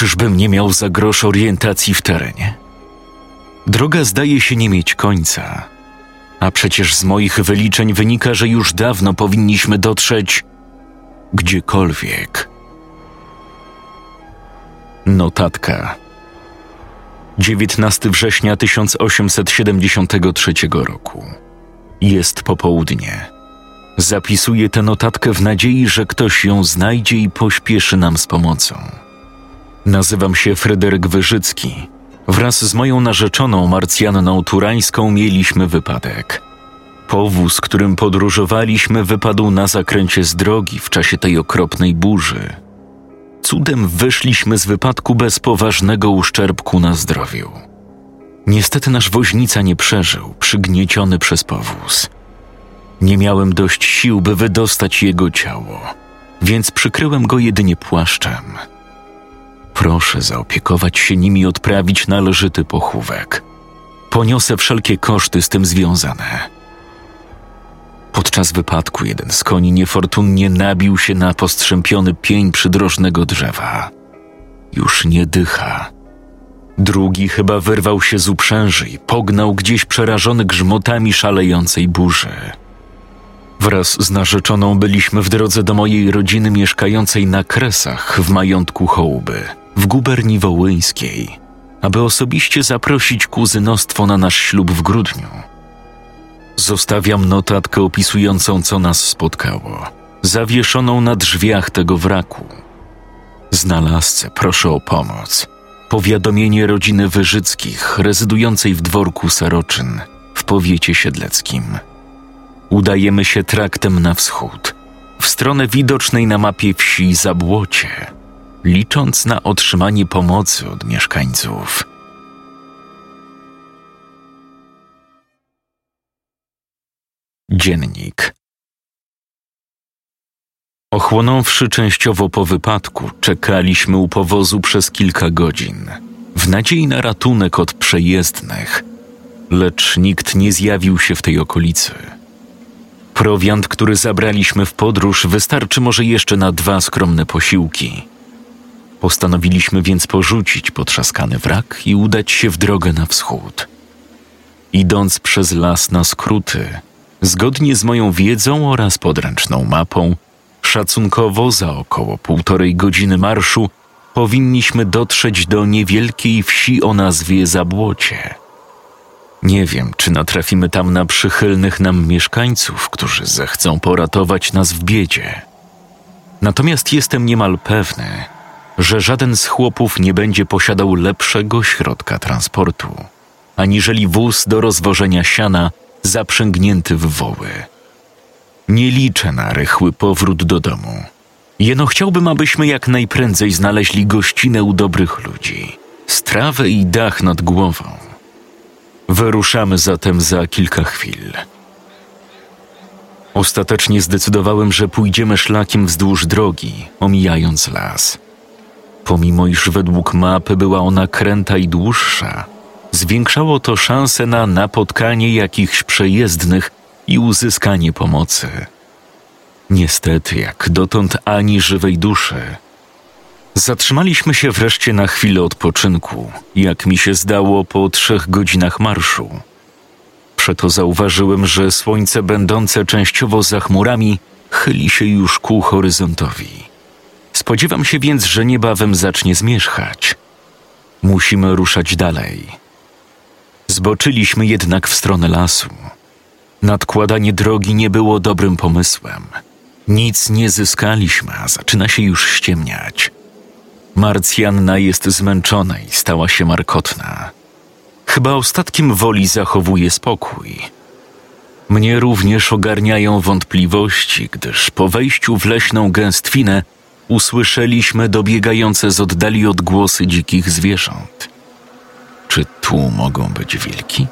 Czyżbym nie miał za grosz orientacji w terenie? Droga zdaje się nie mieć końca, a przecież z moich wyliczeń wynika, że już dawno powinniśmy dotrzeć gdziekolwiek. Notatka. 19 września 1873 roku. Jest popołudnie. Zapisuję tę notatkę w nadziei, że ktoś ją znajdzie i pośpieszy nam z pomocą. Nazywam się Fryderyk Wyżycki. Wraz z moją narzeczoną Marcjanną Turańską mieliśmy wypadek. Powóz, którym podróżowaliśmy, wypadł na zakręcie z drogi w czasie tej okropnej burzy. Cudem wyszliśmy z wypadku bez poważnego uszczerbku na zdrowiu. Niestety nasz woźnica nie przeżył, przygnieciony przez powóz. Nie miałem dość sił, by wydostać jego ciało, więc przykryłem go jedynie płaszczem. Proszę zaopiekować się nimi i odprawić należyty pochówek. Poniosę wszelkie koszty z tym związane. Podczas wypadku jeden z koni niefortunnie nabił się na postrzępiony pień przydrożnego drzewa. Już nie dycha. Drugi chyba wyrwał się z uprzęży i pognał gdzieś przerażony grzmotami szalejącej burzy. Wraz z narzeczoną byliśmy w drodze do mojej rodziny mieszkającej na Kresach w majątku Hołby, w guberni wołyńskiej, aby osobiście zaprosić kuzynostwo na nasz ślub w grudniu. Zostawiam notatkę opisującą, co nas spotkało, zawieszoną na drzwiach tego wraku. Znalazcę proszę o pomoc. Powiadomienie rodziny Wyżyckich, rezydującej w dworku Saroczyn, w powiecie siedleckim. Udajemy się traktem na wschód, w stronę widocznej na mapie wsi Zabłocie, licząc na otrzymanie pomocy od mieszkańców. Dziennik. Ochłonąwszy częściowo po wypadku, czekaliśmy u powozu przez kilka godzin, w nadziei na ratunek od przejezdnych, lecz nikt nie zjawił się w tej okolicy. Prowiant, który zabraliśmy w podróż, wystarczy może jeszcze na dwa skromne posiłki. Postanowiliśmy więc porzucić potrzaskany wrak i udać się w drogę na wschód. Idąc przez las na skróty, Zgodnie z moją wiedzą oraz podręczną mapą, szacunkowo za około półtorej godziny marszu powinniśmy dotrzeć do niewielkiej wsi o nazwie Zabłocie. Nie wiem, czy natrafimy tam na przychylnych nam mieszkańców, którzy zechcą poratować nas w biedzie. Natomiast jestem niemal pewny, że żaden z chłopów nie będzie posiadał lepszego środka transportu, aniżeli wóz do rozwożenia siana zaprzęgnięty w woły. Nie liczę na rychły powrót do domu. Jeno chciałbym, abyśmy jak najprędzej znaleźli gościnę u dobrych ludzi, strawę i dach nad głową. Wyruszamy zatem za kilka chwil. Ostatecznie zdecydowałem, że pójdziemy szlakiem wzdłuż drogi, omijając las. Pomimo iż według mapy była ona kręta i dłuższa, zwiększało to szanse na napotkanie jakichś przejezdnych i uzyskanie pomocy. Niestety, jak dotąd ani żywej duszy. Zatrzymaliśmy się wreszcie na chwilę odpoczynku, jak mi się zdało po trzech godzinach marszu. Przeto zauważyłem, że słońce będące częściowo za chmurami chyli się już ku horyzontowi. Spodziewam się więc, że niebawem zacznie zmierzchać. Musimy ruszać dalej. Zboczyliśmy jednak w stronę lasu. Nadkładanie drogi nie było dobrym pomysłem. Nic nie zyskaliśmy, a zaczyna się już ściemniać. Marcjanna jest zmęczona i stała się markotna. Chyba ostatkiem woli zachowuje spokój. Mnie również ogarniają wątpliwości, gdyż po wejściu w leśną gęstwinę usłyszeliśmy dobiegające z oddali odgłosy dzikich zwierząt. Czy tu mogą być wilki?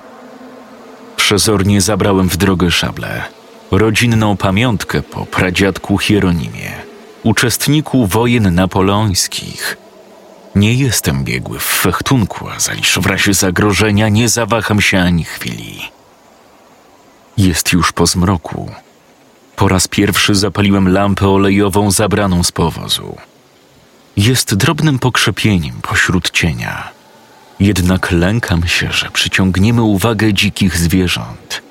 Przezornie zabrałem w drogę szable, rodzinną pamiątkę po pradziadku Hieronimie, uczestniku wojen napoleońskich. Nie jestem biegły w fechtunku, a zaliż w razie zagrożenia nie zawaham się ani chwili. Jest już po zmroku. Po raz pierwszy zapaliłem lampę olejową zabraną z powozu. Jest drobnym pokrzepieniem pośród cienia. Jednak lękam się, że przyciągniemy uwagę dzikich zwierząt.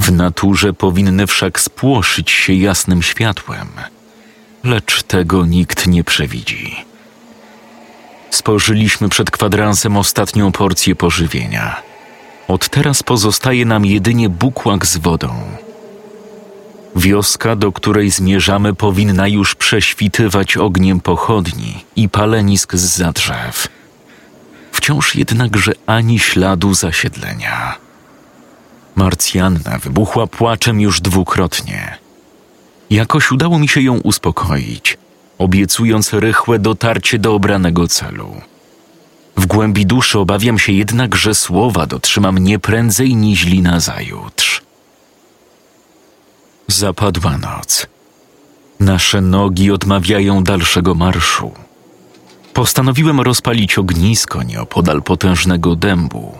W naturze powinny wszak spłoszyć się jasnym światłem, lecz tego nikt nie przewidzi. Spożyliśmy przed kwadransem ostatnią porcję pożywienia. Od teraz pozostaje nam jedynie bukłak z wodą. Wioska, do której zmierzamy, powinna już prześwitywać ogniem pochodni i palenisk z za drzew. Wciąż jednakże ani śladu zasiedlenia. Marcjanna wybuchła płaczem już dwukrotnie. Jakoś udało mi się ją uspokoić, obiecując rychłe dotarcie do obranego celu. W głębi duszy obawiam się jednak, że słowa dotrzymam nie prędzej niż na zajutrz. Zapadła noc. Nasze nogi odmawiają dalszego marszu. Postanowiłem rozpalić ognisko nieopodal potężnego dębu.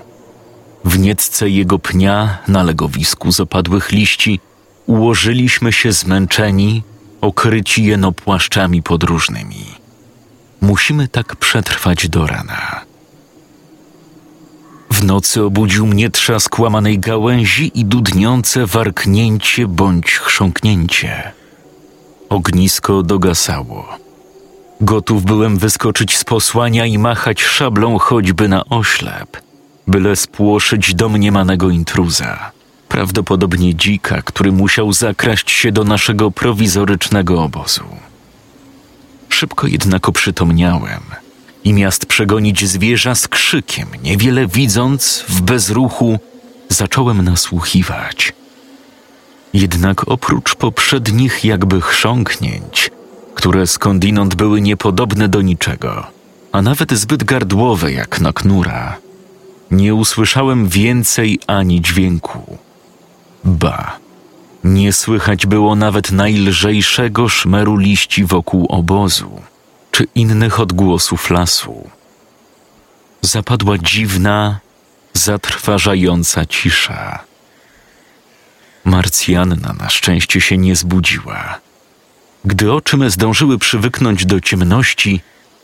W nietce jego pnia, na legowisku z opadłych liści, ułożyliśmy się zmęczeni, okryci jeno płaszczami podróżnymi. Musimy tak przetrwać do rana. W nocy obudził mnie trzask łamanej gałęzi i dudniące warknięcie bądź chrząknięcie. Ognisko dogasało. Gotów byłem wyskoczyć z posłania i machać szablą choćby na oślep, byle spłoszyć domniemanego intruza, prawdopodobnie dzika, który musiał zakraść się do naszego prowizorycznego obozu. Szybko jednak oprzytomniałem i miast przegonić zwierza z krzykiem, niewiele widząc, w bezruchu, zacząłem nasłuchiwać. Jednak oprócz poprzednich jakby chrząknięć, które skądinąd były niepodobne do niczego, a nawet zbyt gardłowe jak na knura, nie usłyszałem więcej ani dźwięku. Ba, nie słychać było nawet najlżejszego szmeru liści wokół obozu czy innych odgłosów lasu. Zapadła dziwna, zatrważająca cisza. Marcjanna na szczęście się nie zbudziła. Gdy oczy me zdążyły przywyknąć do ciemności,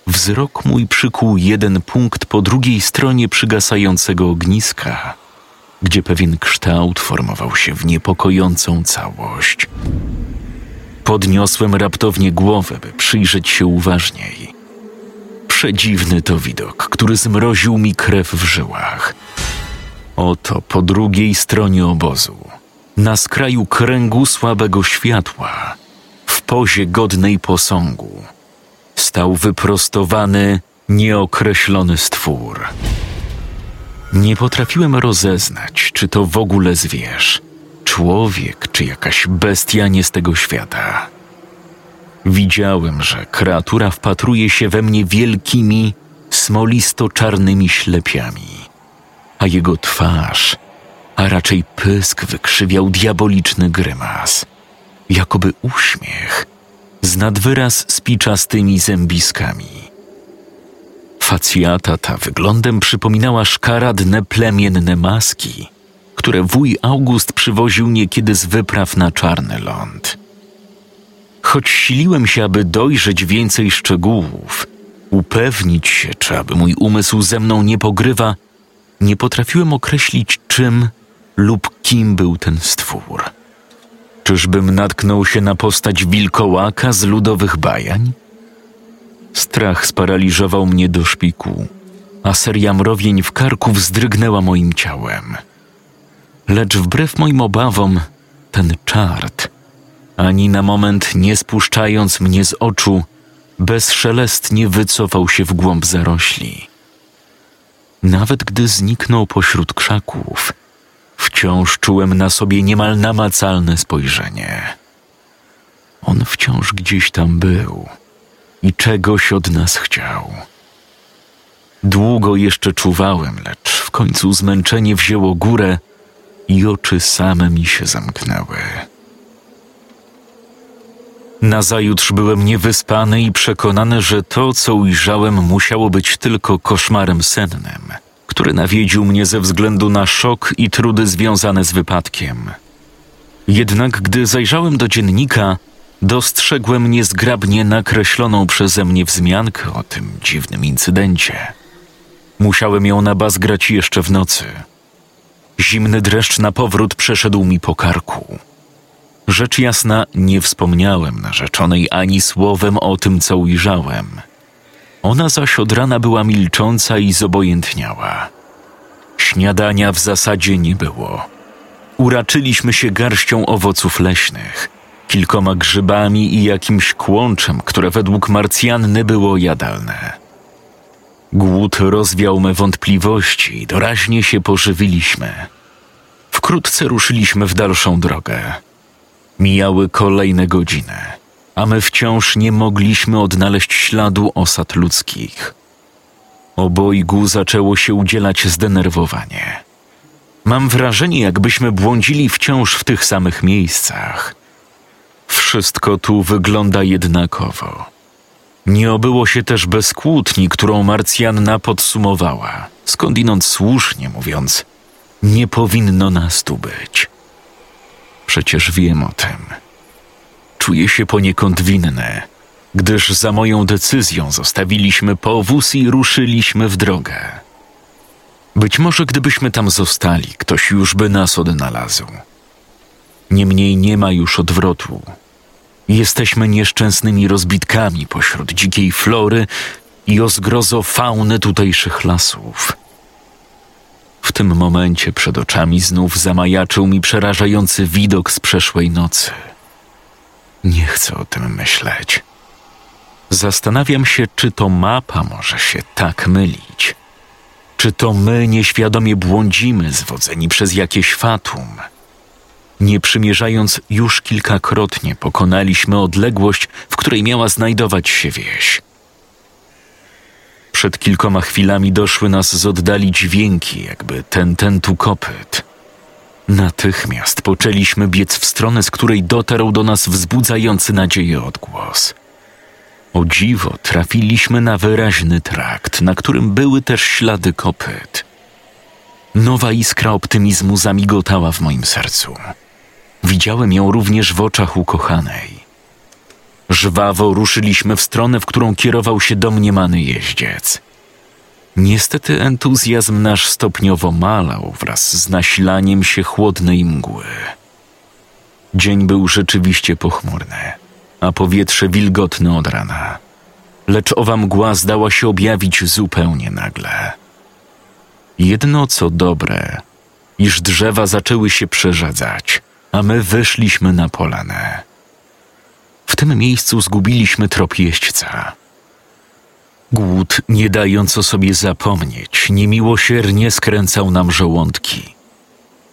wzrok mój przykuł jeden punkt po drugiej stronie przygasającego ogniska, gdzie pewien kształt formował się w niepokojącą całość. Podniosłem raptownie głowę, by przyjrzeć się uważniej. Przedziwny to widok, który zmroził mi krew w żyłach. Oto po drugiej stronie obozu, na skraju kręgu słabego światła, w pozie godnej posągu, stał wyprostowany, nieokreślony stwór. Nie potrafiłem rozeznać, czy to w ogóle zwierz, człowiek czy jakaś bestia nie z tego świata. Widziałem, że kreatura wpatruje się we mnie wielkimi, smolisto-czarnymi ślepiami, a jego twarz, a raczej pysk wykrzywiał diaboliczny grymas, jakoby uśmiech, z nadwyraz spiczastymi zębiskami. Facjata ta wyglądem przypominała szkaradne plemienne maski – które wuj August przywoził niekiedy z wypraw na czarny ląd. Choć siliłem się, aby dojrzeć więcej szczegółów, upewnić się, czy aby mój umysł ze mną nie pogrywa, nie potrafiłem określić, czym lub kim był ten stwór. Czyżbym natknął się na postać wilkołaka z ludowych bajań? Strach sparaliżował mnie do szpiku, a seria mrowień w karku wzdrygnęła moim ciałem – Lecz wbrew moim obawom, ten czart, ani na moment nie spuszczając mnie z oczu, bezszelestnie wycofał się w głąb zarośli. Nawet gdy zniknął pośród krzaków, wciąż czułem na sobie niemal namacalne spojrzenie. On wciąż gdzieś tam był i czegoś od nas chciał. Długo jeszcze czuwałem, lecz w końcu zmęczenie wzięło górę i oczy same mi się zamknęły. Nazajutrz byłem niewyspany i przekonany, że to, co ujrzałem, musiało być tylko koszmarem sennym, który nawiedził mnie ze względu na szok i trudy związane z wypadkiem. Jednak gdy zajrzałem do dziennika, dostrzegłem niezgrabnie nakreśloną przeze mnie wzmiankę o tym dziwnym incydencie. Musiałem ją nabazgrać jeszcze w nocy. Zimny dreszcz na powrót przeszedł mi po karku. Rzecz jasna, nie wspomniałem narzeczonej ani słowem o tym, co ujrzałem. Ona zaś od rana była milcząca i zobojętniała. Śniadania w zasadzie nie było. Uraczyliśmy się garścią owoców leśnych, kilkoma grzybami i jakimś kłączem, które według Marcjanny było jadalne. Głód rozwiał me wątpliwości doraźnie się pożywiliśmy. Wkrótce ruszyliśmy w dalszą drogę. Mijały kolejne godziny, a my wciąż nie mogliśmy odnaleźć śladu osad ludzkich. Obojgu zaczęło się udzielać zdenerwowanie. Mam wrażenie, jakbyśmy błądzili wciąż w tych samych miejscach. Wszystko tu wygląda jednakowo. Nie obyło się też bez kłótni, którą Marcjanna podsumowała, skądinąd słusznie mówiąc, nie powinno nas tu być. Przecież wiem o tym. Czuję się poniekąd winny, gdyż za moją decyzją zostawiliśmy powóz i ruszyliśmy w drogę. Być może gdybyśmy tam zostali, ktoś już by nas odnalazł. Niemniej nie ma już odwrotu. Jesteśmy nieszczęsnymi rozbitkami pośród dzikiej flory i o zgrozo fauny tutejszych lasów. W tym momencie przed oczami znów zamajaczył mi przerażający widok z przeszłej nocy. Nie chcę o tym myśleć. Zastanawiam się, czy to mapa może się tak mylić. Czy to my nieświadomie błądzimy, zwodzeni przez jakieś fatum? Nie przymierzając już kilkakrotnie pokonaliśmy odległość, w której miała znajdować się wieś. Przed kilkoma chwilami doszły nas z oddali dźwięki, jakby ten, ten tu kopyt. Natychmiast poczęliśmy biec w stronę, z której dotarł do nas wzbudzający nadzieję odgłos. O dziwo trafiliśmy na wyraźny trakt, na którym były też ślady kopyt. Nowa iskra optymizmu zamigotała w moim sercu. Widziałem ją również w oczach ukochanej. Żwawo ruszyliśmy w stronę, w którą kierował się domniemany jeździec. Niestety entuzjazm nasz stopniowo malał wraz z nasilaniem się chłodnej mgły. Dzień był rzeczywiście pochmurny, a powietrze wilgotne od rana. Lecz owa mgła zdała się objawić zupełnie nagle. Jedno co dobre, iż drzewa zaczęły się przerzadzać, a my wyszliśmy na polanę. W tym miejscu zgubiliśmy trop jeźdźca. Głód, nie dając o sobie zapomnieć, niemiłosiernie skręcał nam żołądki.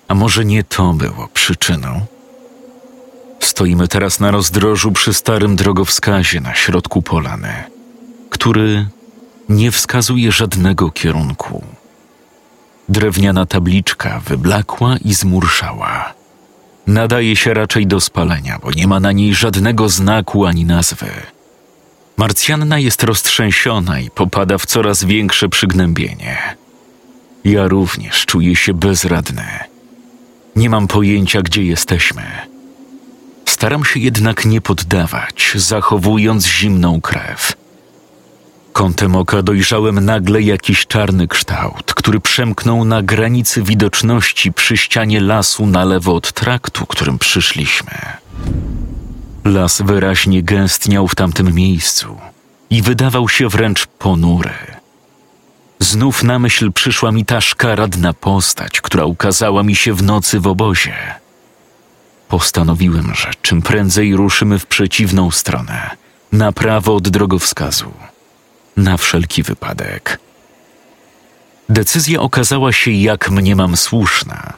A może nie to było przyczyną? Stoimy teraz na rozdrożu przy starym drogowskazie na środku polany, który nie wskazuje żadnego kierunku. Drewniana tabliczka wyblakła i zmurszała. Nadaje się raczej do spalenia, bo nie ma na niej żadnego znaku ani nazwy. Marcjanna jest roztrzęsiona i popada w coraz większe przygnębienie. Ja również czuję się bezradny. Nie mam pojęcia, gdzie jesteśmy. Staram się jednak nie poddawać, zachowując zimną krew. Kątem oka dojrzałem nagle jakiś czarny kształt, który przemknął na granicy widoczności przy ścianie lasu na lewo od traktu, którym przyszliśmy. Las wyraźnie gęstniał w tamtym miejscu i wydawał się wręcz ponury. Znów na myśl przyszła mi ta szkaradna postać, która ukazała mi się w nocy w obozie. Postanowiłem, że czym prędzej ruszymy w przeciwną stronę, na prawo od drogowskazu na wszelki wypadek. Decyzja okazała się jak mniemam słuszna.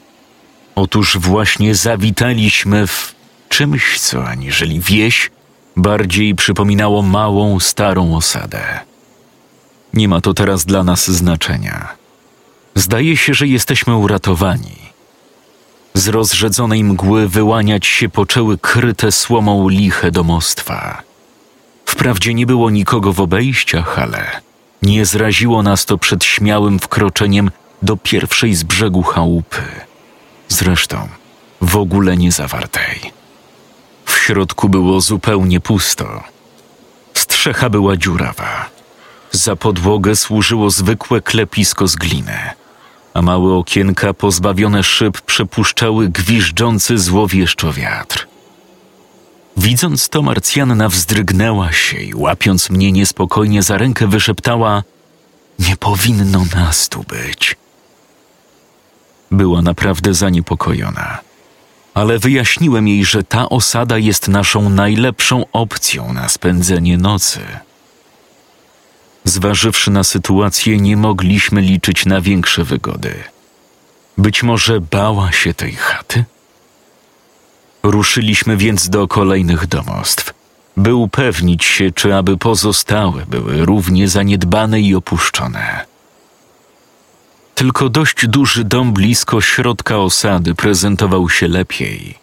Otóż właśnie zawitaliśmy w czymś, co aniżeli wieś bardziej przypominało małą, starą osadę. Nie ma to teraz dla nas znaczenia. Zdaje się, że jesteśmy uratowani. Z rozrzedzonej mgły wyłaniać się poczęły kryte słomą liche domostwa. Wprawdzie nie było nikogo w obejściach, ale nie zraziło nas to przed śmiałym wkroczeniem do pierwszej z brzegu chałupy. Zresztą w ogóle nie zawartej. W środku było zupełnie pusto. Strzecha była dziurawa. Za podłogę służyło zwykłe klepisko z gliny, a małe okienka pozbawione szyb przepuszczały gwiżdżący złowieszczo wiatr. Widząc to, Marcjanna wzdrygnęła się i łapiąc mnie niespokojnie za rękę, wyszeptała: Nie powinno nas tu być. Była naprawdę zaniepokojona, ale wyjaśniłem jej, że ta osada jest naszą najlepszą opcją na spędzenie nocy. Zważywszy na sytuację, nie mogliśmy liczyć na większe wygody. Być może bała się tej chaty? Ruszyliśmy więc do kolejnych domostw, by upewnić się, czy aby pozostałe były równie zaniedbane i opuszczone. Tylko dość duży dom blisko środka osady prezentował się lepiej.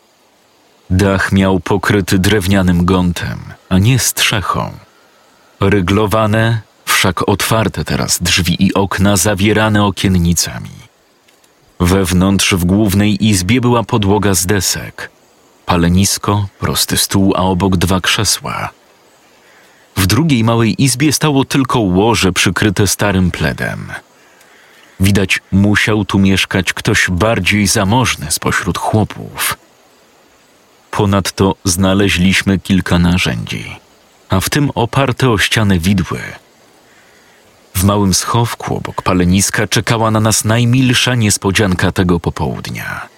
Dach miał pokryty drewnianym gątem, a nie strzechą. Ryglowane, wszak otwarte teraz drzwi i okna zawierane okiennicami. Wewnątrz w głównej izbie była podłoga z desek, palenisko, prosty stół, a obok dwa krzesła. W drugiej małej izbie stało tylko łoże przykryte starym pledem. Widać, musiał tu mieszkać ktoś bardziej zamożny spośród chłopów. Ponadto znaleźliśmy kilka narzędzi, a w tym oparte o ściany widły. W małym schowku obok paleniska czekała na nas najmilsza niespodzianka tego popołudnia.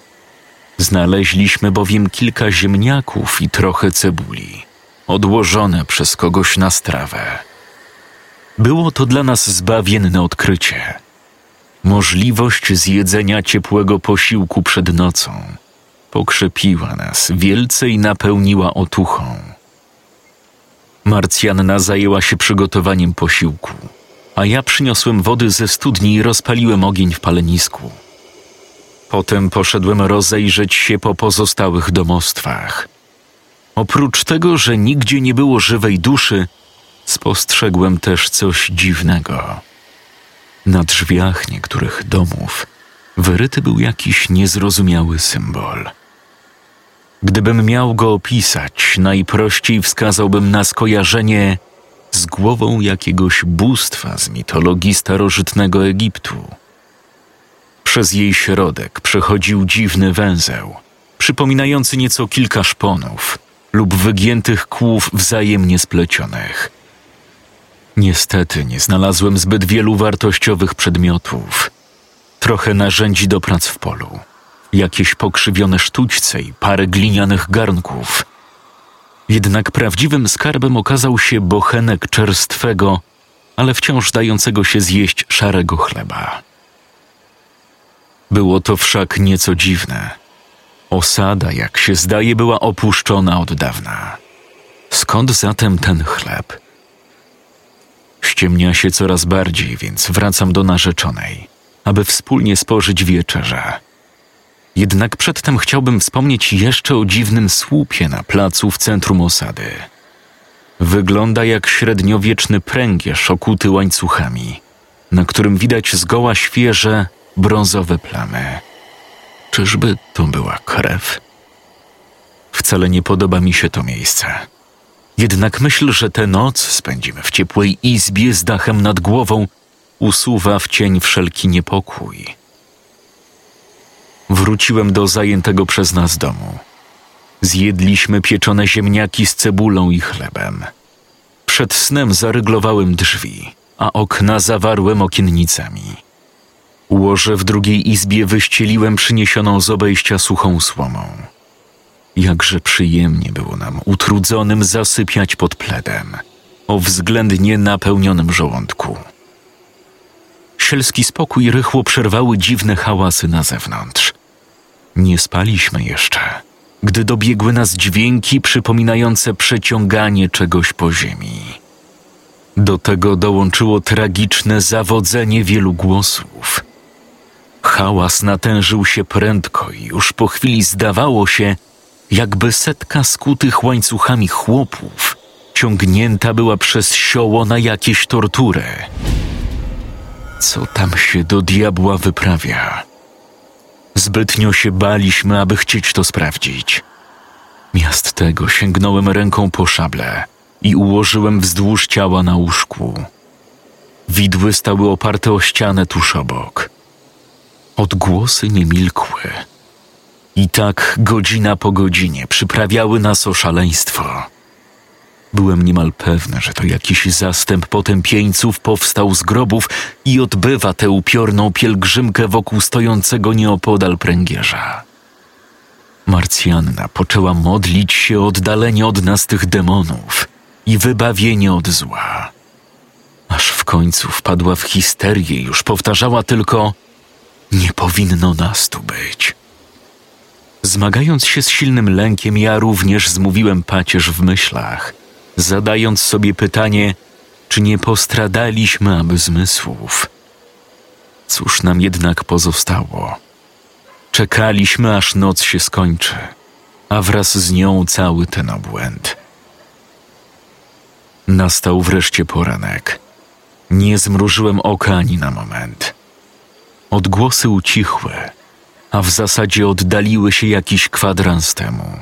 Znaleźliśmy bowiem kilka ziemniaków i trochę cebuli, odłożone przez kogoś na strawę. Było to dla nas zbawienne odkrycie. Możliwość zjedzenia ciepłego posiłku przed nocą pokrzepiła nas wielce i napełniła otuchą. Marcjanna zajęła się przygotowaniem posiłku, a ja przyniosłem wody ze studni i rozpaliłem ogień w palenisku. Potem poszedłem rozejrzeć się po pozostałych domostwach. Oprócz tego, że nigdzie nie było żywej duszy, spostrzegłem też coś dziwnego. Na drzwiach niektórych domów wyryty był jakiś niezrozumiały symbol. Gdybym miał go opisać, najprościej wskazałbym na skojarzenie z głową jakiegoś bóstwa z mitologii starożytnego Egiptu. Przez jej środek przechodził dziwny węzeł, przypominający nieco kilka szponów lub wygiętych kłów wzajemnie splecionych. Niestety nie znalazłem zbyt wielu wartościowych przedmiotów. Trochę narzędzi do prac w polu, jakieś pokrzywione sztućce i parę glinianych garnków. Jednak prawdziwym skarbem okazał się bochenek czerstwego, ale wciąż dającego się zjeść szarego chleba. Było to wszak nieco dziwne. Osada, jak się zdaje, była opuszczona od dawna. Skąd zatem ten chleb? Ściemnia się coraz bardziej, więc wracam do narzeczonej, aby wspólnie spożyć wieczerze. Jednak przedtem chciałbym wspomnieć jeszcze o dziwnym słupie na placu w centrum osady. Wygląda jak średniowieczny pręgierz okuty łańcuchami, na którym widać zgoła świeże, brązowe plamy. Czyżby to była krew? Wcale nie podoba mi się to miejsce. Jednak myśl, że tę noc spędzimy w ciepłej izbie z dachem nad głową, usuwa w cień wszelki niepokój. Wróciłem do zajętego przez nas domu. Zjedliśmy pieczone ziemniaki z cebulą i chlebem. Przed snem zaryglowałem drzwi, a okna zawarłem okiennicami. Łoże w drugiej izbie wyścieliłem przyniesioną z obejścia suchą słomą. Jakże przyjemnie było nam utrudzonym zasypiać pod pledem, o względnie napełnionym żołądku. Sielski spokój rychło przerwały dziwne hałasy na zewnątrz. Nie spaliśmy jeszcze, gdy dobiegły nas dźwięki przypominające przeciąganie czegoś po ziemi. Do tego dołączyło tragiczne zawodzenie wielu głosów. Hałas natężył się prędko i już po chwili zdawało się, jakby setka skutych łańcuchami chłopów ciągnięta była przez sioło na jakieś tortury. Co tam się do diabła wyprawia? Zbytnio się baliśmy, aby chcieć to sprawdzić. Miast tego sięgnąłem ręką po szable i ułożyłem wzdłuż ciała na łóżku. Widły stały oparte o ścianę tuż obok. Odgłosy nie milkły. I tak godzina po godzinie przyprawiały nas o szaleństwo. Byłem niemal pewny, że to jakiś zastęp potępieńców powstał z grobów i odbywa tę upiorną pielgrzymkę wokół stojącego nieopodal pręgierza. Marcjanna poczęła modlić się o oddalenie od nas tych demonów i wybawienie od zła. Aż w końcu wpadła w histerię i już powtarzała tylko: Nie powinno nas tu być. Zmagając się z silnym lękiem, ja również zmówiłem pacierz w myślach, zadając sobie pytanie, czy nie postradaliśmy aby zmysłów. Cóż nam jednak pozostało? Czekaliśmy, aż noc się skończy, a wraz z nią cały ten obłęd. Nastał wreszcie poranek. Nie zmrużyłem oka ani na moment. Odgłosy ucichły, a w zasadzie oddaliły się jakiś kwadrans temu.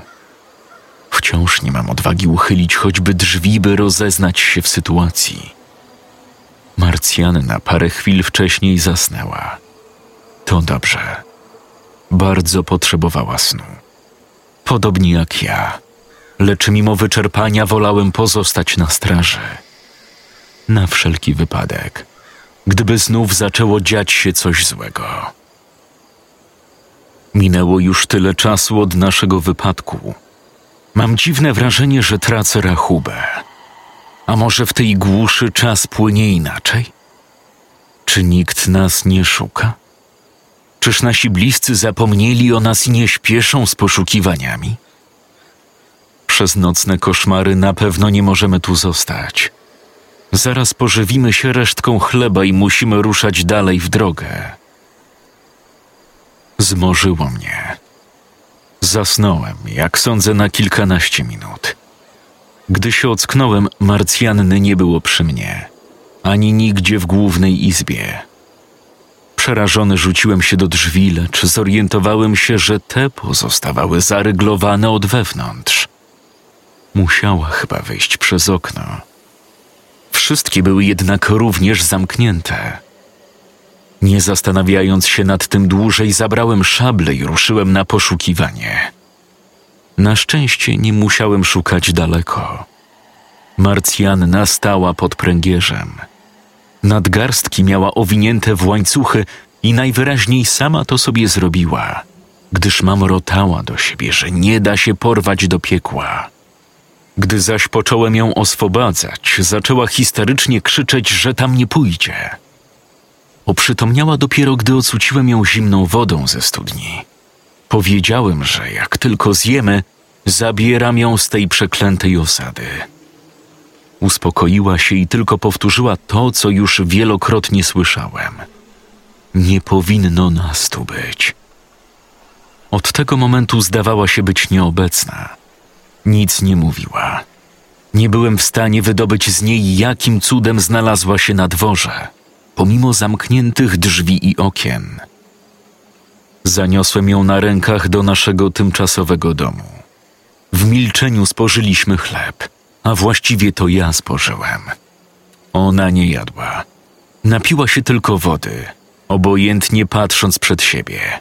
Wciąż nie mam odwagi uchylić choćby drzwi, by rozeznać się w sytuacji. Marcjanna parę chwil wcześniej zasnęła. To dobrze. Bardzo potrzebowała snu. Podobnie jak ja, lecz mimo wyczerpania wolałem pozostać na straży. Na wszelki wypadek, gdyby znów zaczęło dziać się coś złego. Minęło już tyle czasu od naszego wypadku. Mam dziwne wrażenie, że tracę rachubę. A może w tej głuszy czas płynie inaczej? Czy nikt nas nie szuka? Czyż nasi bliscy zapomnieli o nas i nie śpieszą z poszukiwaniami? Przez nocne koszmary na pewno nie możemy tu zostać. Zaraz pożywimy się resztką chleba i musimy ruszać dalej w drogę. Zmorzyło mnie. Zasnąłem, jak sądzę, na kilkanaście minut. Gdy się ocknąłem, Marcjanny nie było przy mnie, ani nigdzie w głównej izbie. Przerażony rzuciłem się do drzwi, lecz zorientowałem się, że te pozostawały zaryglowane od wewnątrz. Musiała chyba wyjść przez okno. Wszystkie były jednak również zamknięte. Nie zastanawiając się nad tym dłużej, zabrałem szable i ruszyłem na poszukiwanie. Na szczęście nie musiałem szukać daleko. Marcjanna stała pod pręgierzem. Nadgarstki miała owinięte w łańcuchy i najwyraźniej sama to sobie zrobiła, gdyż mamrotała do siebie, że nie da się porwać do piekła. Gdy zaś począłem ją oswobadzać, zaczęła histerycznie krzyczeć, że tam nie pójdzie. Oprzytomniała dopiero, gdy ocuciłem ją zimną wodą ze studni. Powiedziałem, że jak tylko zjemy, zabieram ją z tej przeklętej osady. Uspokoiła się i tylko powtórzyła to, co już wielokrotnie słyszałem. Nie powinno nas tu być. Od tego momentu zdawała się być nieobecna. Nic nie mówiła. Nie byłem w stanie wydobyć z niej, jakim cudem znalazła się na dworze, pomimo zamkniętych drzwi i okien. Zaniosłem ją na rękach do naszego tymczasowego domu. W milczeniu spożyliśmy chleb, a właściwie to ja spożyłem. Ona nie jadła. Napiła się tylko wody, obojętnie patrząc przed siebie.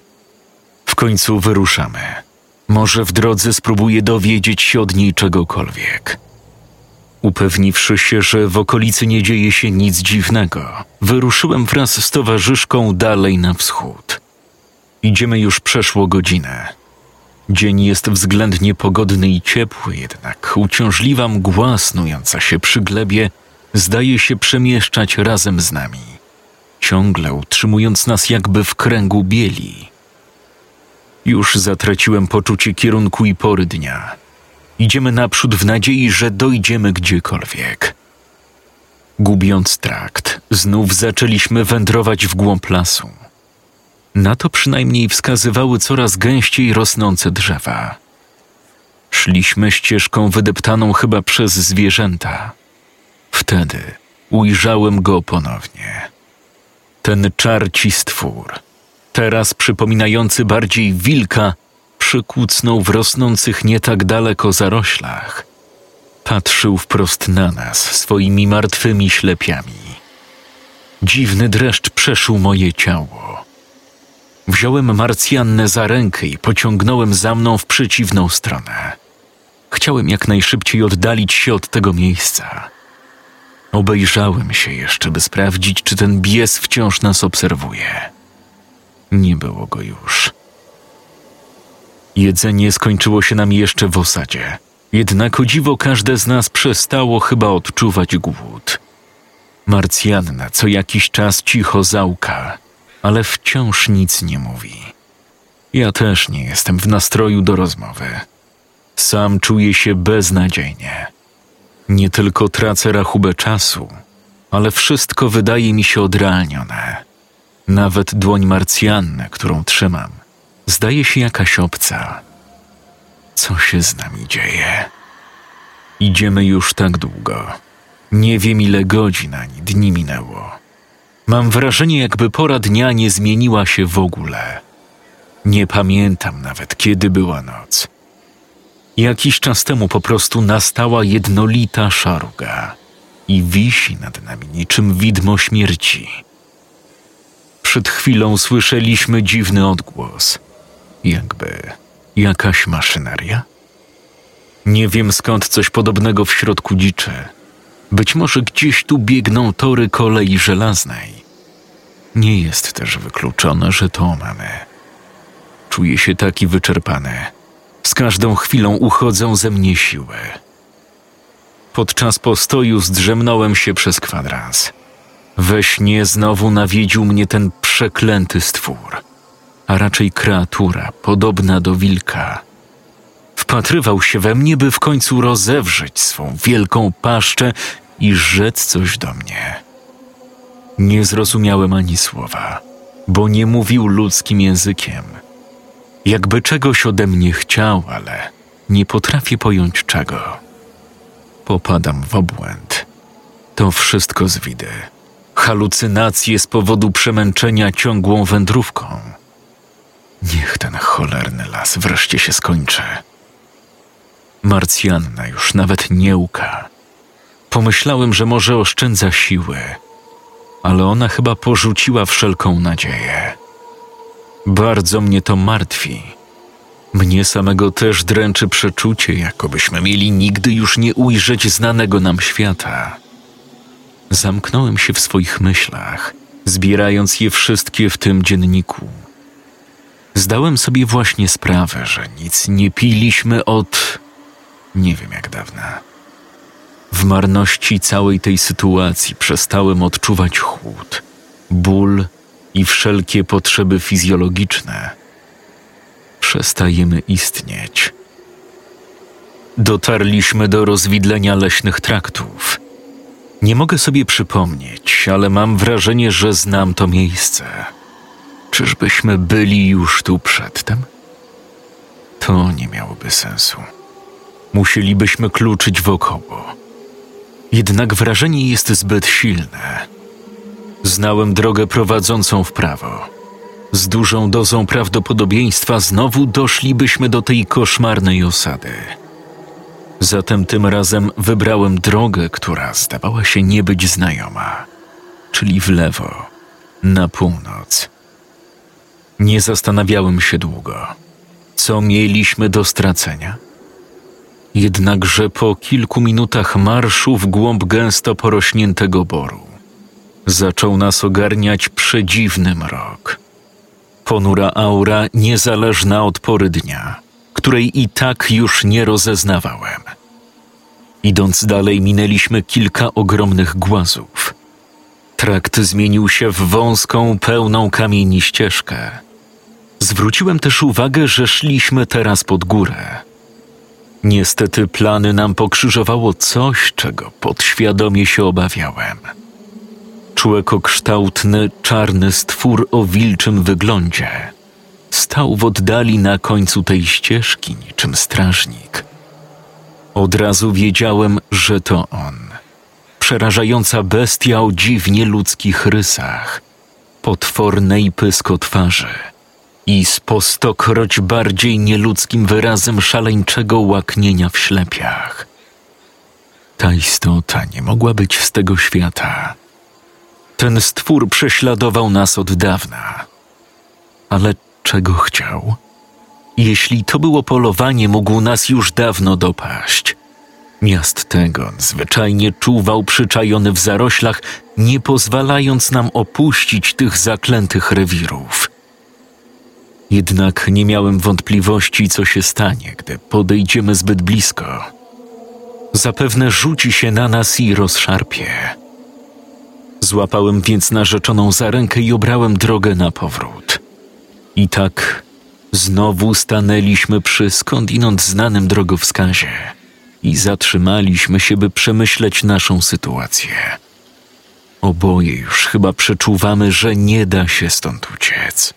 W końcu wyruszamy. Może w drodze spróbuję dowiedzieć się od niej czegokolwiek. Upewniwszy się, że w okolicy nie dzieje się nic dziwnego, wyruszyłem wraz z towarzyszką dalej na wschód. Idziemy już przeszło godzinę. Dzień jest względnie pogodny i ciepły, jednak uciążliwa mgła snująca się przy glebie zdaje się przemieszczać razem z nami, ciągle utrzymując nas jakby w kręgu bieli. Już zatraciłem poczucie kierunku i pory dnia. Idziemy naprzód w nadziei, że dojdziemy gdziekolwiek. Gubiąc trakt, znów zaczęliśmy wędrować w głąb lasu. Na to przynajmniej wskazywały coraz gęściej rosnące drzewa. Szliśmy ścieżką wydeptaną chyba przez zwierzęta. Wtedy ujrzałem go ponownie. Ten czarci stwór, teraz przypominający bardziej wilka, przykucnął w rosnących nie tak daleko zaroślach. Patrzył wprost na nas swoimi martwymi ślepiami. Dziwny dreszcz przeszył moje ciało. Wziąłem Marcjannę za rękę i pociągnąłem za mną w przeciwną stronę. Chciałem jak najszybciej oddalić się od tego miejsca. Obejrzałem się jeszcze, by sprawdzić, czy ten bies wciąż nas obserwuje. Nie było go już. Jedzenie skończyło się nam jeszcze w osadzie, jednak o dziwo każde z nas przestało chyba odczuwać głód. Marcjanna co jakiś czas cicho załka, ale wciąż nic nie mówi. Ja też nie jestem w nastroju do rozmowy. Sam czuję się beznadziejnie. Nie tylko tracę rachubę czasu, ale wszystko wydaje mi się odrealnione. Nawet dłoń Marcjanny, którą trzymam, zdaje się jakaś obca. Co się z nami dzieje? Idziemy już tak długo. Nie wiem, ile godzin ani dni minęło. Mam wrażenie, jakby pora dnia nie zmieniła się w ogóle. Nie pamiętam nawet, kiedy była noc. Jakiś czas temu po prostu nastała jednolita szaruga i wisi nad nami niczym widmo śmierci. Przed chwilą słyszeliśmy dziwny odgłos, jakby jakaś maszyneria. Nie wiem skąd coś podobnego w środku dziczy. Być może gdzieś tu biegną tory kolei żelaznej. Nie jest też wykluczone, że to mamy. Czuję się taki wyczerpany z każdą chwilą uchodzą ze mnie siły. Podczas postoju zdrzemnąłem się przez kwadrans. We śnie znowu nawiedził mnie ten przeklęty stwór, a raczej kreatura podobna do wilka. Wpatrywał się we mnie, by w końcu rozewrzeć swą wielką paszczę i rzec coś do mnie. Nie zrozumiałem ani słowa, bo nie mówił ludzkim językiem – jakby czegoś ode mnie chciał, ale nie potrafię pojąć czego. Popadam w obłęd. To wszystko z widy. Halucynacje z powodu przemęczenia ciągłą wędrówką. Niech ten cholerny las wreszcie się skończy. Marcjanna już nawet nie uka. Pomyślałem, że może oszczędza siły, ale ona chyba porzuciła wszelką nadzieję. Bardzo mnie to martwi. Mnie samego też dręczy przeczucie, jakobyśmy mieli nigdy już nie ujrzeć znanego nam świata. Zamknąłem się w swoich myślach, zbierając je wszystkie w tym dzienniku. Zdałem sobie właśnie sprawę, że nic nie piliśmy od nie wiem jak dawna. W marności całej tej sytuacji przestałem odczuwać chłód, ból i wszelkie potrzeby fizjologiczne, przestajemy istnieć. Dotarliśmy do rozwidlenia leśnych traktów. Nie mogę sobie przypomnieć, ale mam wrażenie, że znam to miejsce. Czyżbyśmy byli już tu przedtem? To nie miałoby sensu. Musielibyśmy kluczyć wokoło. Jednak wrażenie jest zbyt silne Znałem drogę prowadzącą w prawo. Z dużą dozą prawdopodobieństwa znowu doszlibyśmy do tej koszmarnej osady. Zatem tym razem wybrałem drogę, która zdawała się nie być znajoma, czyli w lewo, na północ. Nie zastanawiałem się długo, co mieliśmy do stracenia. Jednakże po kilku minutach marszu w głąb gęsto porośniętego boru zaczął nas ogarniać przedziwny mrok. Ponura aura niezależna od pory dnia, której i tak już nie rozeznawałem. Idąc dalej, minęliśmy kilka ogromnych głazów. Trakt zmienił się w wąską, pełną kamieni ścieżkę. Zwróciłem też uwagę, że szliśmy teraz pod górę. Niestety plany nam pokrzyżowało coś, czego podświadomie się obawiałem. Człekokształtny, czarny stwór o wilczym wyglądzie stał w oddali na końcu tej ścieżki niczym strażnik. Od razu wiedziałem, że to on. Przerażająca bestia o dziwnie ludzkich rysach, potwornej pysko twarzy i z po stokroć bardziej nieludzkim wyrazem szaleńczego łaknienia w ślepiach. Ta istota nie mogła być z tego świata. Ten stwór prześladował nas od dawna. Ale czego chciał? Jeśli to było polowanie, mógł nas już dawno dopaść. Miast tego zwyczajnie czuwał przyczajony w zaroślach, nie pozwalając nam opuścić tych zaklętych rewirów. Jednak nie miałem wątpliwości, co się stanie, gdy podejdziemy zbyt blisko. Zapewne rzuci się na nas i rozszarpie. Złapałem więc narzeczoną za rękę i obrałem drogę na powrót. I tak znowu stanęliśmy przy skądinąd znanym drogowskazie i zatrzymaliśmy się, by przemyśleć naszą sytuację. Oboje już chyba przeczuwamy, że nie da się stąd uciec.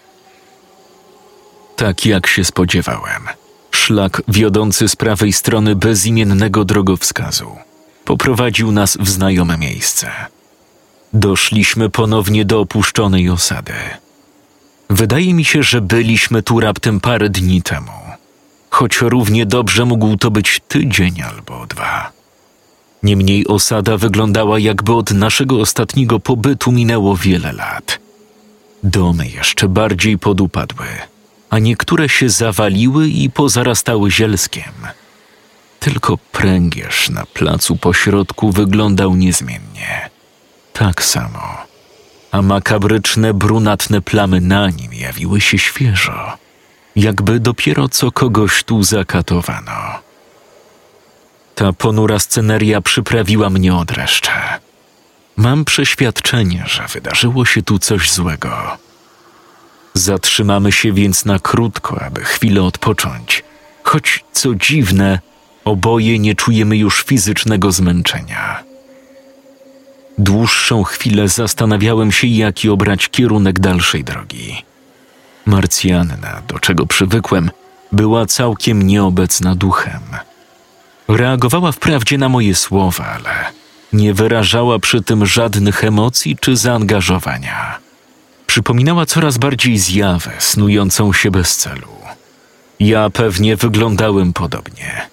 Tak jak się spodziewałem, szlak wiodący z prawej strony bezimiennego drogowskazu poprowadził nas w znajome miejsce. Doszliśmy ponownie do opuszczonej osady. Wydaje mi się, że byliśmy tu raptem parę dni temu, choć równie dobrze mógł to być tydzień albo dwa. Niemniej osada wyglądała, jakby od naszego ostatniego pobytu minęło wiele lat. Domy jeszcze bardziej podupadły, a niektóre się zawaliły i pozarastały zielskiem. Tylko pręgierz na placu pośrodku wyglądał niezmiennie. Tak samo. A makabryczne, brunatne plamy na nim jawiły się świeżo, jakby dopiero co kogoś tu zakatowano. Ta ponura sceneria przyprawiła mnie od dreszcze. Mam przeświadczenie, że wydarzyło się tu coś złego. Zatrzymamy się więc na krótko, aby chwilę odpocząć, choć co dziwne, oboje nie czujemy już fizycznego zmęczenia. Dłuższą chwilę zastanawiałem się, jaki obrać kierunek dalszej drogi. Marcjanna, do czego przywykłem, była całkiem nieobecna duchem. Reagowała wprawdzie na moje słowa, ale nie wyrażała przy tym żadnych emocji czy zaangażowania. Przypominała coraz bardziej zjawę snującą się bez celu. Ja pewnie wyglądałem podobnie.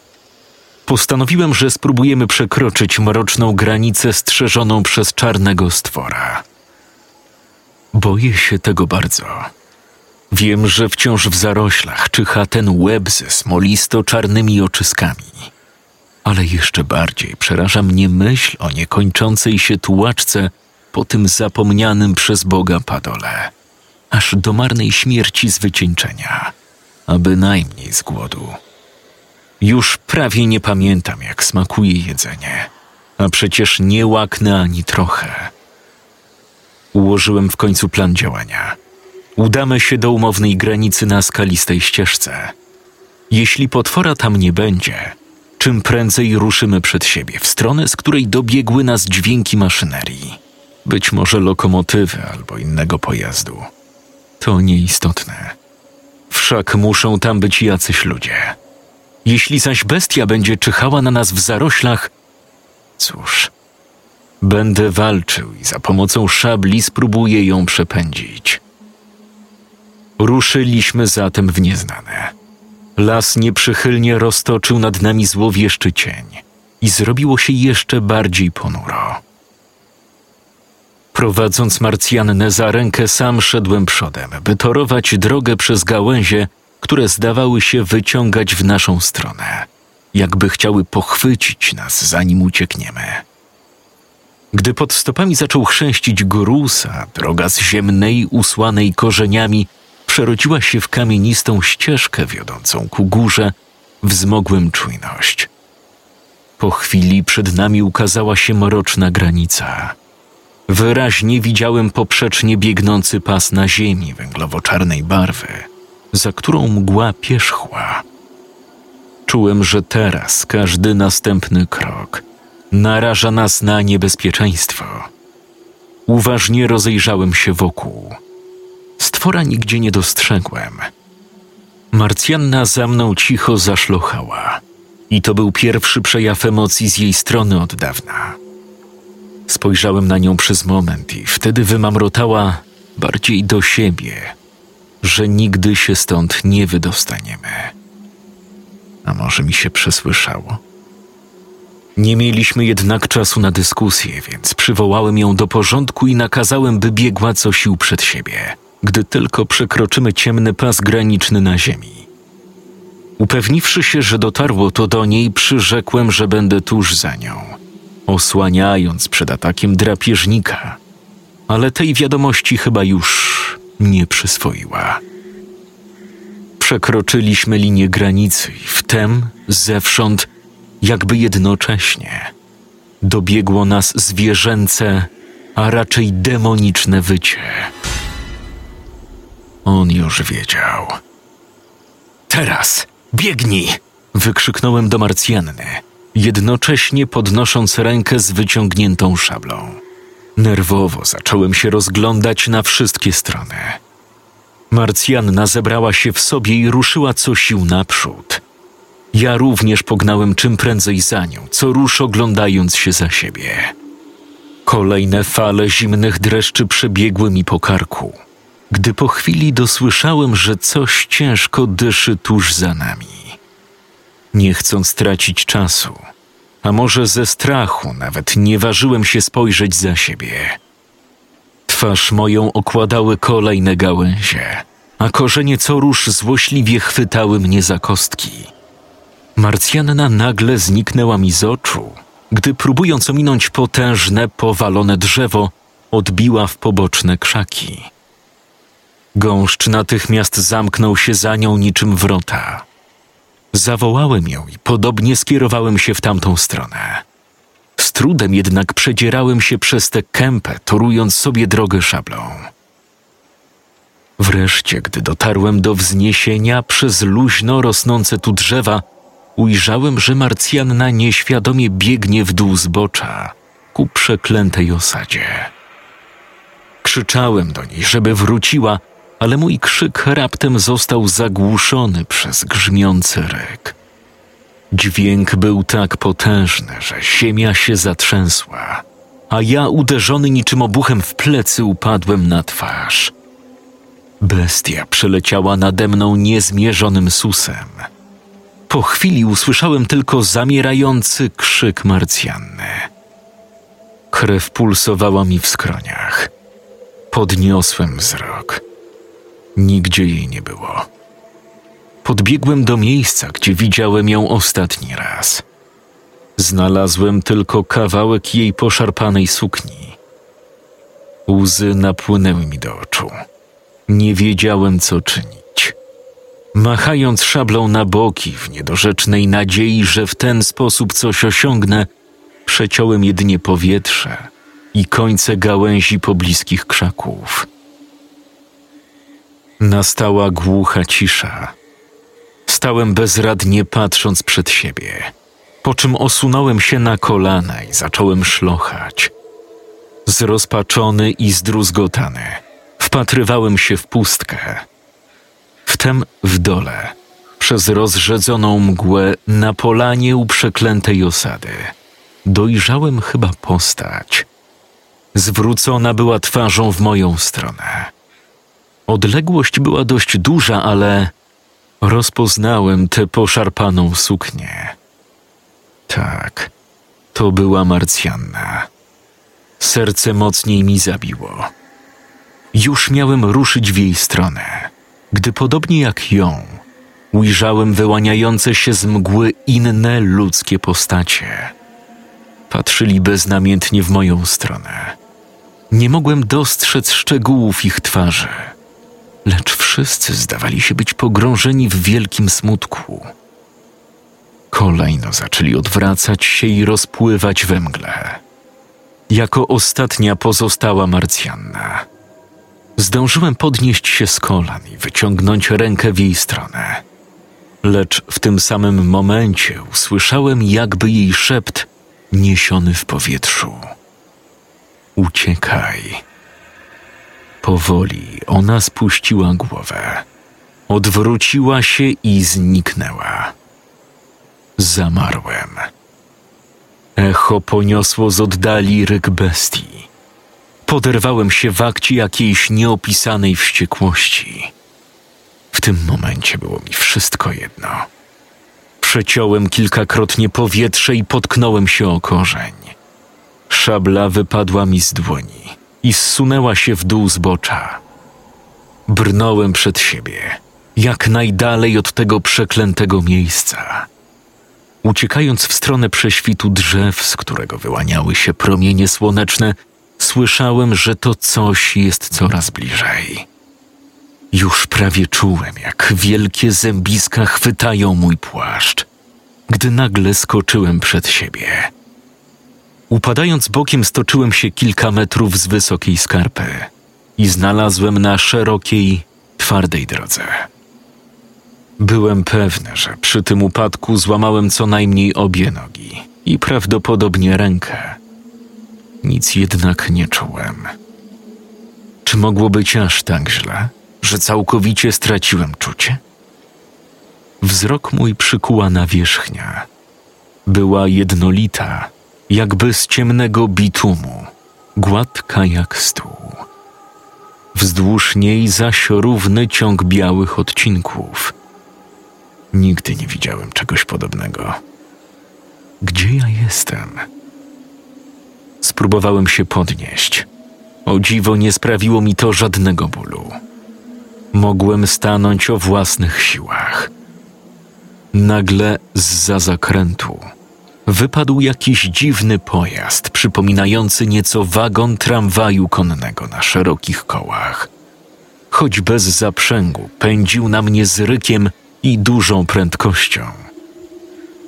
Postanowiłem, że spróbujemy przekroczyć mroczną granicę strzeżoną przez czarnego stwora. Boję się tego bardzo. Wiem, że wciąż w zaroślach czyha ten łeb ze smolisto-czarnymi oczyskami. Ale jeszcze bardziej przeraża mnie myśl o niekończącej się tułaczce po tym zapomnianym przez Boga padole, aż do marnej śmierci z wycieńczenia, a bynajmniej z głodu. Już prawie nie pamiętam, jak smakuje jedzenie, a przecież nie łaknę ani trochę. Ułożyłem w końcu plan działania. Udamy się do umownej granicy na skalistej ścieżce. Jeśli potwora tam nie będzie, czym prędzej ruszymy przed siebie w stronę, z której dobiegły nas dźwięki maszynerii. Być może lokomotywy albo innego pojazdu. To nieistotne. Wszak muszą tam być jacyś ludzie. Jeśli zaś bestia będzie czyhała na nas w zaroślach, cóż, będę walczył i za pomocą szabli spróbuję ją przepędzić. Ruszyliśmy zatem w nieznane. Las nieprzychylnie roztoczył nad nami złowieszczy cień i zrobiło się jeszcze bardziej ponuro. Prowadząc Marcjannę za rękę, sam szedłem przodem, by torować drogę przez gałęzie, które zdawały się wyciągać w naszą stronę, jakby chciały pochwycić nas, zanim uciekniemy. Gdy pod stopami zaczął chrzęścić gruz, a droga z ziemnej, usłanej korzeniami, przerodziła się w kamienistą ścieżkę wiodącą ku górze, wzmogłem czujność. Po chwili przed nami ukazała się mroczna granica. Wyraźnie widziałem poprzecznie biegnący pas na ziemi węglowo-czarnej barwy – za którą mgła pierzchła. Czułem, że teraz każdy następny krok naraża nas na niebezpieczeństwo. Uważnie rozejrzałem się wokół. Stwora nigdzie nie dostrzegłem. Marcjanna za mną cicho zaszlochała. I to był pierwszy przejaw emocji z jej strony od dawna. Spojrzałem na nią przez moment i wtedy wymamrotała bardziej do siebie, że nigdy się stąd nie wydostaniemy. A może mi się przesłyszało? Nie mieliśmy jednak czasu na dyskusję, więc przywołałem ją do porządku i nakazałem, by biegła co sił przed siebie, gdy tylko przekroczymy ciemny pas graniczny na ziemi. Upewniwszy się, że dotarło to do niej, przyrzekłem, że będę tuż za nią, osłaniając przed atakiem drapieżnika. Ale tej wiadomości chyba już nie przyswoiła. Przekroczyliśmy linię granicy i wtem, zewsząd, jakby jednocześnie, dobiegło nas zwierzęce, a raczej demoniczne wycie. On już wiedział. Teraz! Biegnij! Wykrzyknąłem do Marcjanny, jednocześnie podnosząc rękę z wyciągniętą szablą. Nerwowo zacząłem się rozglądać na wszystkie strony. Marcjanna zebrała się w sobie i ruszyła co sił naprzód. Ja również pognałem czym prędzej za nią, co rusz oglądając się za siebie. Kolejne fale zimnych dreszczy przebiegły mi po karku gdy po chwili dosłyszałem, że coś ciężko dyszy tuż za nami. Nie chcąc tracić czasu, a może ze strachu nawet nie ważyłem się spojrzeć za siebie. Twarz moją okładały kolejne gałęzie, a korzenie co rusz złośliwie chwytały mnie za kostki. Marcjanna nagle zniknęła mi z oczu, gdy próbując ominąć potężne, powalone drzewo, odbiła w poboczne krzaki. Gąszcz natychmiast zamknął się za nią niczym wrota. Zawołałem ją i podobnie skierowałem się w tamtą stronę. Z trudem jednak przedzierałem się przez tę kępę, torując sobie drogę szablą. Wreszcie, gdy dotarłem do wzniesienia przez luźno rosnące tu drzewa, ujrzałem, że Marcjanna nieświadomie biegnie w dół zbocza ku przeklętej osadzie. Krzyczałem do niej, żeby wróciła, ale mój krzyk raptem został zagłuszony przez grzmiący ryk. Dźwięk był tak potężny, że ziemia się zatrzęsła, a ja uderzony niczym obuchem w plecy upadłem na twarz. Bestia przeleciała nade mną niezmierzonym susem. Po chwili usłyszałem tylko zamierający krzyk Marcjanny. Krew pulsowała mi w skroniach. Podniosłem wzrok – Nigdzie jej nie było. Podbiegłem do miejsca, gdzie widziałem ją ostatni raz. Znalazłem tylko kawałek jej poszarpanej sukni. Łzy napłynęły mi do oczu. Nie wiedziałem, co czynić. Machając szablą na boki w niedorzecznej nadziei, że w ten sposób coś osiągnę, przeciąłem jedynie powietrze i końce gałęzi pobliskich krzaków. Nastała głucha cisza. Stałem bezradnie patrząc przed siebie, po czym osunąłem się na kolana i zacząłem szlochać. Zrozpaczony i zdruzgotany, wpatrywałem się w pustkę. Wtem w dole, przez rozrzedzoną mgłę na polanie u przeklętej osady, dojrzałem chyba postać. Zwrócona była twarzą w moją stronę. Odległość była dość duża, ale rozpoznałem tę poszarpaną suknię. Tak, to była Marcjanna. Serce mocniej mi zabiło. Już miałem ruszyć w jej stronę, gdy podobnie jak ją, ujrzałem wyłaniające się z mgły inne ludzkie postacie. Patrzyli beznamiętnie w moją stronę. Nie mogłem dostrzec szczegółów ich twarzy lecz wszyscy zdawali się być pogrążeni w wielkim smutku. Kolejno zaczęli odwracać się i rozpływać we mgle. Jako ostatnia pozostała Marcjanna. Zdążyłem podnieść się z kolan i wyciągnąć rękę w jej stronę. lecz w tym samym momencie usłyszałem jakby jej szept niesiony w powietrzu. Uciekaj. Powoli ona spuściła głowę, odwróciła się i zniknęła. Zamarłem. Echo poniosło z oddali ryk bestii. Poderwałem się w akcie jakiejś nieopisanej wściekłości. W tym momencie było mi wszystko jedno. Przeciąłem kilkakrotnie powietrze i potknąłem się o korzeń. Szabla wypadła mi z dłoni i zsunęła się w dół zbocza. Brnąłem przed siebie, jak najdalej od tego przeklętego miejsca. Uciekając w stronę prześwitu drzew, z którego wyłaniały się promienie słoneczne, słyszałem, że to coś jest coraz bliżej. Już prawie czułem, jak wielkie zębiska chwytają mój płaszcz, gdy nagle skoczyłem przed siebie. Upadając bokiem, stoczyłem się kilka metrów z wysokiej skarpy i znalazłem na szerokiej, twardej drodze. Byłem pewny, że przy tym upadku złamałem co najmniej obie nogi i prawdopodobnie rękę. Nic jednak nie czułem. Czy mogło być aż tak źle, że całkowicie straciłem czucie? Wzrok mój przykuła nawierzchnia. Była jednolita, jakby z ciemnego bitumu, gładka jak stół. Wzdłuż niej zaś równy ciąg białych odcinków. Nigdy nie widziałem czegoś podobnego. Gdzie ja jestem? Spróbowałem się podnieść. O dziwo nie sprawiło mi to żadnego bólu. Mogłem stanąć o własnych siłach. Nagle z zakrętu wypadł jakiś dziwny pojazd, przypominający nieco wagon tramwaju konnego na szerokich kołach. Choć bez zaprzęgu, pędził na mnie z rykiem i dużą prędkością.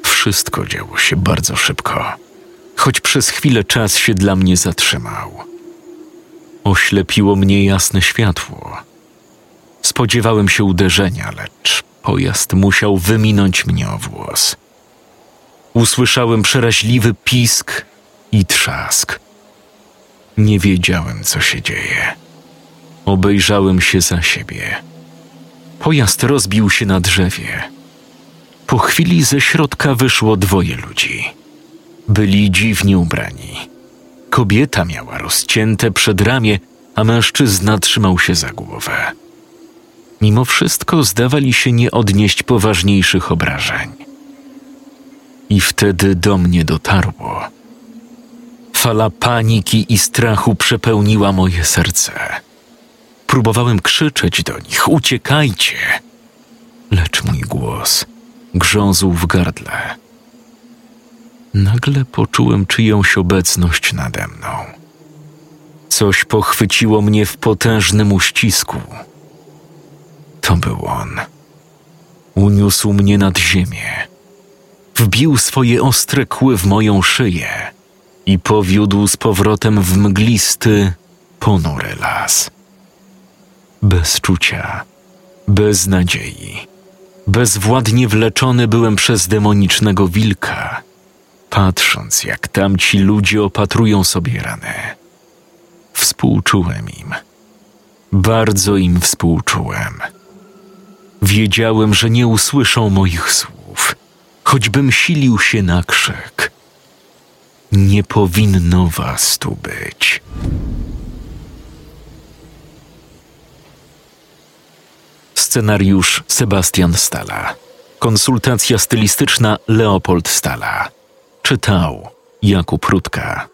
Wszystko działo się bardzo szybko, choć przez chwilę czas się dla mnie zatrzymał. Oślepiło mnie jasne światło. Spodziewałem się uderzenia, lecz pojazd musiał wyminąć mnie o włos. Usłyszałem przeraźliwy pisk i trzask. Nie wiedziałem, co się dzieje. Obejrzałem się za siebie. Pojazd rozbił się na drzewie. Po chwili ze środka wyszło dwoje ludzi. Byli dziwnie ubrani. Kobieta miała rozcięte przedramię, a mężczyzna trzymał się za głowę. Mimo wszystko zdawali się nie odnieść poważniejszych obrażeń. I wtedy do mnie dotarło. Fala paniki i strachu przepełniła moje serce. Próbowałem krzyczeć do nich: uciekajcie! Lecz mój głos grzązł w gardle. Nagle poczułem czyjąś obecność nade mną. Coś pochwyciło mnie w potężnym uścisku. To był on. Uniósł mnie nad ziemię. Wbił swoje ostre kły w moją szyję i powiódł z powrotem w mglisty, ponury las. Bez czucia, bez nadziei, bezwładnie wleczony byłem przez demonicznego wilka, patrząc jak tamci ludzie opatrują sobie rany. Współczułem im. Bardzo im współczułem. Wiedziałem, że nie usłyszą moich słów, choćbym silił się na krzyk. Nie powinno was tu być. Scenariusz Sebastian Stala. Konsultacja stylistyczna Leopold Stala. Czytał Jakub Rutka.